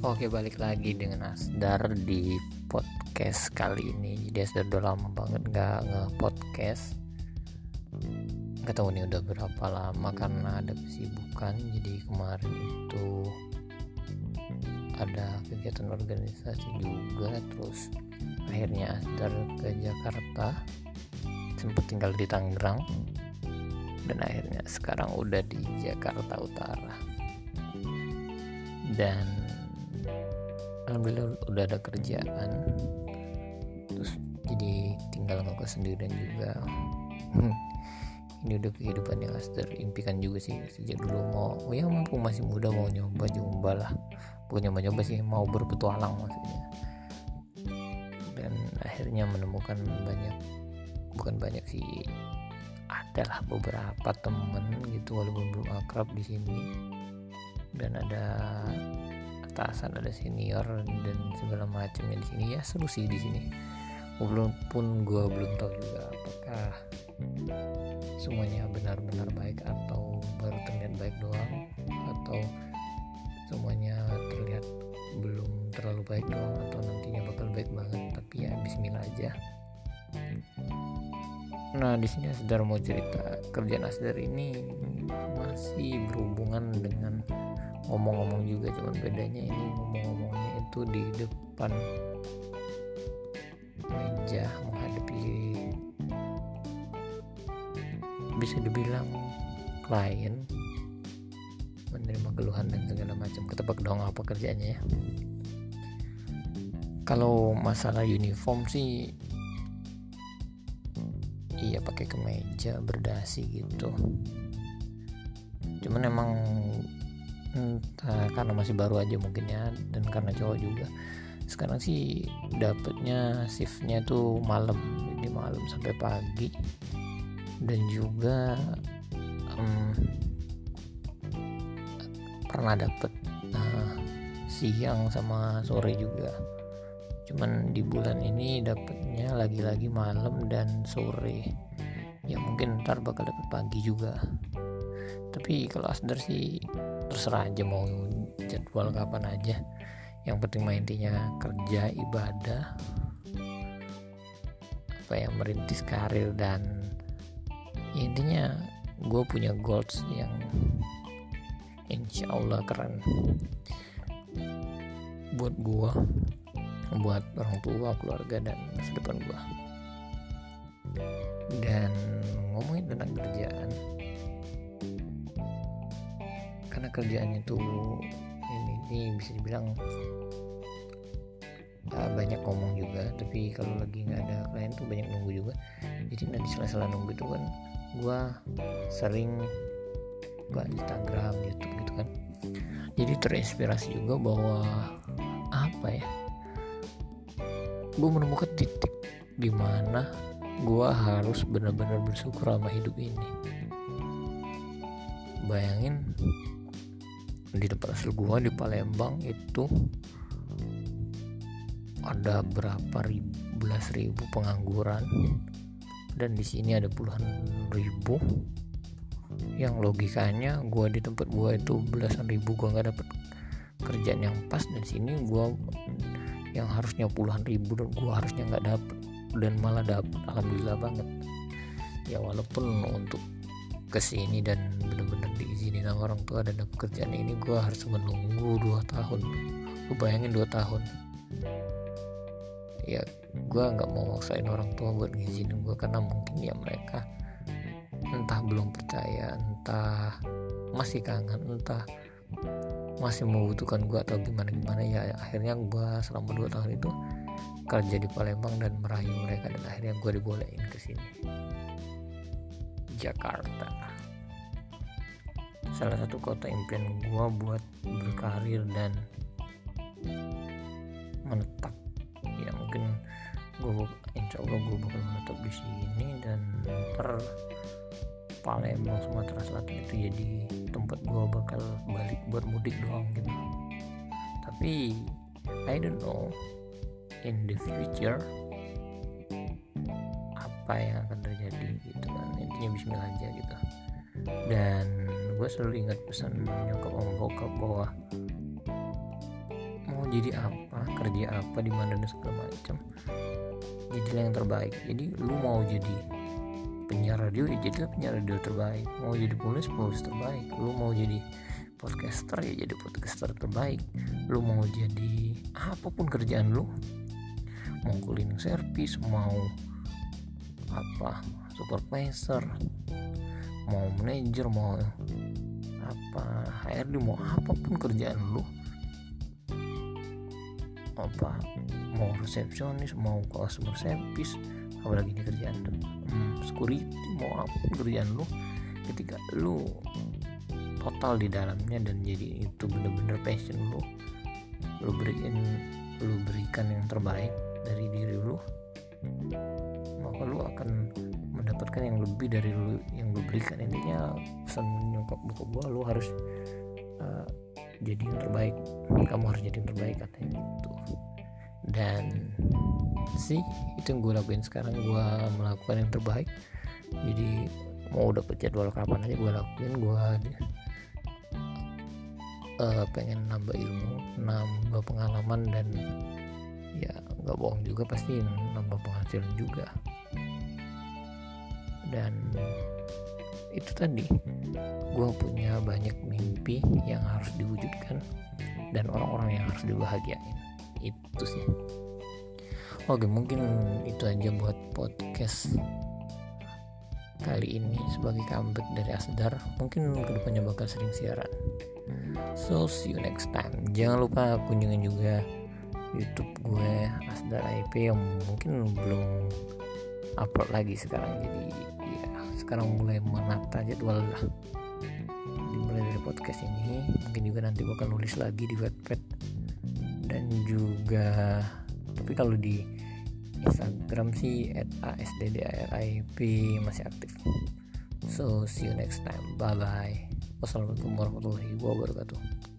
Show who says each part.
Speaker 1: Oke balik lagi dengan Asdar di podcast kali ini. Jadi Asdar udah lama banget gak nge-podcast. Gak tahu nih udah berapa lama karena ada kesibukan. Jadi kemarin itu ada kegiatan organisasi juga. Terus akhirnya Asdar ke Jakarta. Sempat tinggal di Tangerang. Dan akhirnya sekarang udah di Jakarta Utara. Dan alhamdulillah udah ada kerjaan. Terus jadi tinggal ngekos sendirian juga. Ini udah kehidupan yang Aster impikan juga sih sejak dulu. Mau oh ya mampu masih muda mau nyoba nyoba lah. Bukan nyoba nyoba sih mau berpetualang maksudnya. Dan akhirnya menemukan banyak bukan banyak sih adalah beberapa temen gitu walaupun belum akrab di sini. Dan ada atasan ada senior dan segala macamnya di sini. Ya seru sih di sini. Walaupun gue belum tahu juga apakah semuanya benar-benar baik atau baru terlihat baik doang atau semuanya terlihat belum terlalu baik doang atau nantinya bakal baik banget. Tapi ya Bismillah aja. Nah di sini Asdar mau cerita. Kerjaan Asdar ini masih berhubungan dengan ngomong-ngomong juga cuman bedanya ini ngomong-ngomongnya itu di depan meja menghadapi bisa dibilang klien menerima keluhan dan segala macam. Ketebak dong apa kerjanya ya. Kalau masalah uniform sih iya pakai kemeja berdasi gitu. Cuman emang entah karena masih baru aja mungkin ya dan karena cowok juga. Sekarang sih dapetnya shiftnya tuh malam jadi malam sampai pagi. Dan juga um, pernah dapet uh, siang sama sore juga. Cuman di bulan ini dapetnya lagi-lagi malam dan sore. Ya mungkin ntar bakal dapet pagi juga tapi kalau asdar sih terserah aja mau jadwal kapan aja. Yang penting mah intinya kerja ibadah apa ya merintis karir dan ya intinya gue punya goals yang insya Allah keren buat gue buat orang tua keluarga dan masa depan gue dan ngomongin tentang kerjaan karena kerjaannya tuh ini, ini bisa dibilang uh, banyak ngomong juga. Tapi kalau lagi nggak ada klien tuh banyak nunggu juga. Jadi nanti sela-sela nunggu itu kan gue sering buka Instagram YouTube gitu kan. Jadi terinspirasi juga bahwa apa ya gue menemukan titik di mana gue harus benar-benar bersyukur sama hidup ini. Bayangin di tempat asal gua di Palembang itu ada berapa ribu belas ribu pengangguran. Dan di sini ada puluhan ribu. Yang logikanya gua di tempat gua itu belasan ribu gua nggak dapet kerjaan yang pas. Dan sini gua yang harusnya puluhan ribu dan gua harusnya nggak dapet. Dan malah dapet alhamdulillah banget. Ya walaupun untuk ke sini dan bener-bener diizinin sama orang tua dan pekerjaan ini gue harus menunggu dua tahun. Gue bayangin dua tahun. Ya gue nggak mau maksain orang tua buat ngizinin gue karena mungkin ya mereka entah belum percaya entah masih kangen entah masih membutuhkan gue atau gimana gimana ya akhirnya gue selama dua tahun itu kerja di Palembang dan merayu mereka dan akhirnya gue dibolehin ke sini Jakarta. Salah satu kota impian gue buat berkarir dan menetap. Ya mungkin gue insya Allah gue bakal menetap di sini dan ntar Palembang Sumatera Selatan itu jadi tempat gue bakal balik buat mudik doang gitu. Tapi I don't know. In the future apa yang akan terjadi gitu kan. Intinya Bismillah aja gitu. Dan gue selalu ingat pesan nyokap om bokap bahwa mau jadi apa kerja apa di mana dan segala macam jadilah yang terbaik. Jadi lu mau jadi penyiar radio ya jadilah penyiar radio terbaik. Mau jadi penulis penulis terbaik. Lu mau jadi podcaster ya jadi podcaster terbaik. Lu mau jadi apa pun kerjaan lu mau cleaning service mau apa? Supervisor. Mau manajer mau apa? HRD mau apa pun kerjaan lu. Apa? Mau resepsionis mau customer service apalagi ini kerjaan hmm, security mau apa pun kerjaan lu. Ketika lu total di dalamnya dan jadi itu bener-bener passion lu lu berikan lu berikan yang terbaik dari diri lu maka lu akan mendapatkan yang lebih dari lu yang lu berikan. Intinya pesan nyokap buka gua lu harus uh, jadi yang terbaik. Kamu harus jadi yang terbaik katanya gitu. Dan sih itu yang gue lakuin sekarang. Gue melakukan yang terbaik. Jadi mau dapat jadwal kapan aja gue lakuin gue uh, pengen nambah ilmu nambah pengalaman dan ya nggak bohong juga pasti nambah penghasilan juga. Dan itu tadi gue punya banyak mimpi yang harus diwujudkan dan orang-orang yang harus dibahagiain. Itu sih. Oke mungkin itu aja buat podcast kali ini sebagai comeback dari Asdar. Mungkin ke depannya bakal sering siaran. So see you next time. Jangan lupa kunjungin juga YouTube gue Asdar IP yang mungkin belum upload lagi sekarang. Jadi ya sekarang mulai menata jadwal lah. Dimulai dari podcast ini. Mungkin juga nanti bakal nulis lagi di webpad. Dan juga tapi kalau di Instagram sih at asddarip masih aktif. So see you next time. Bye bye wassalamualaikum warahmatullahi wabarakatuh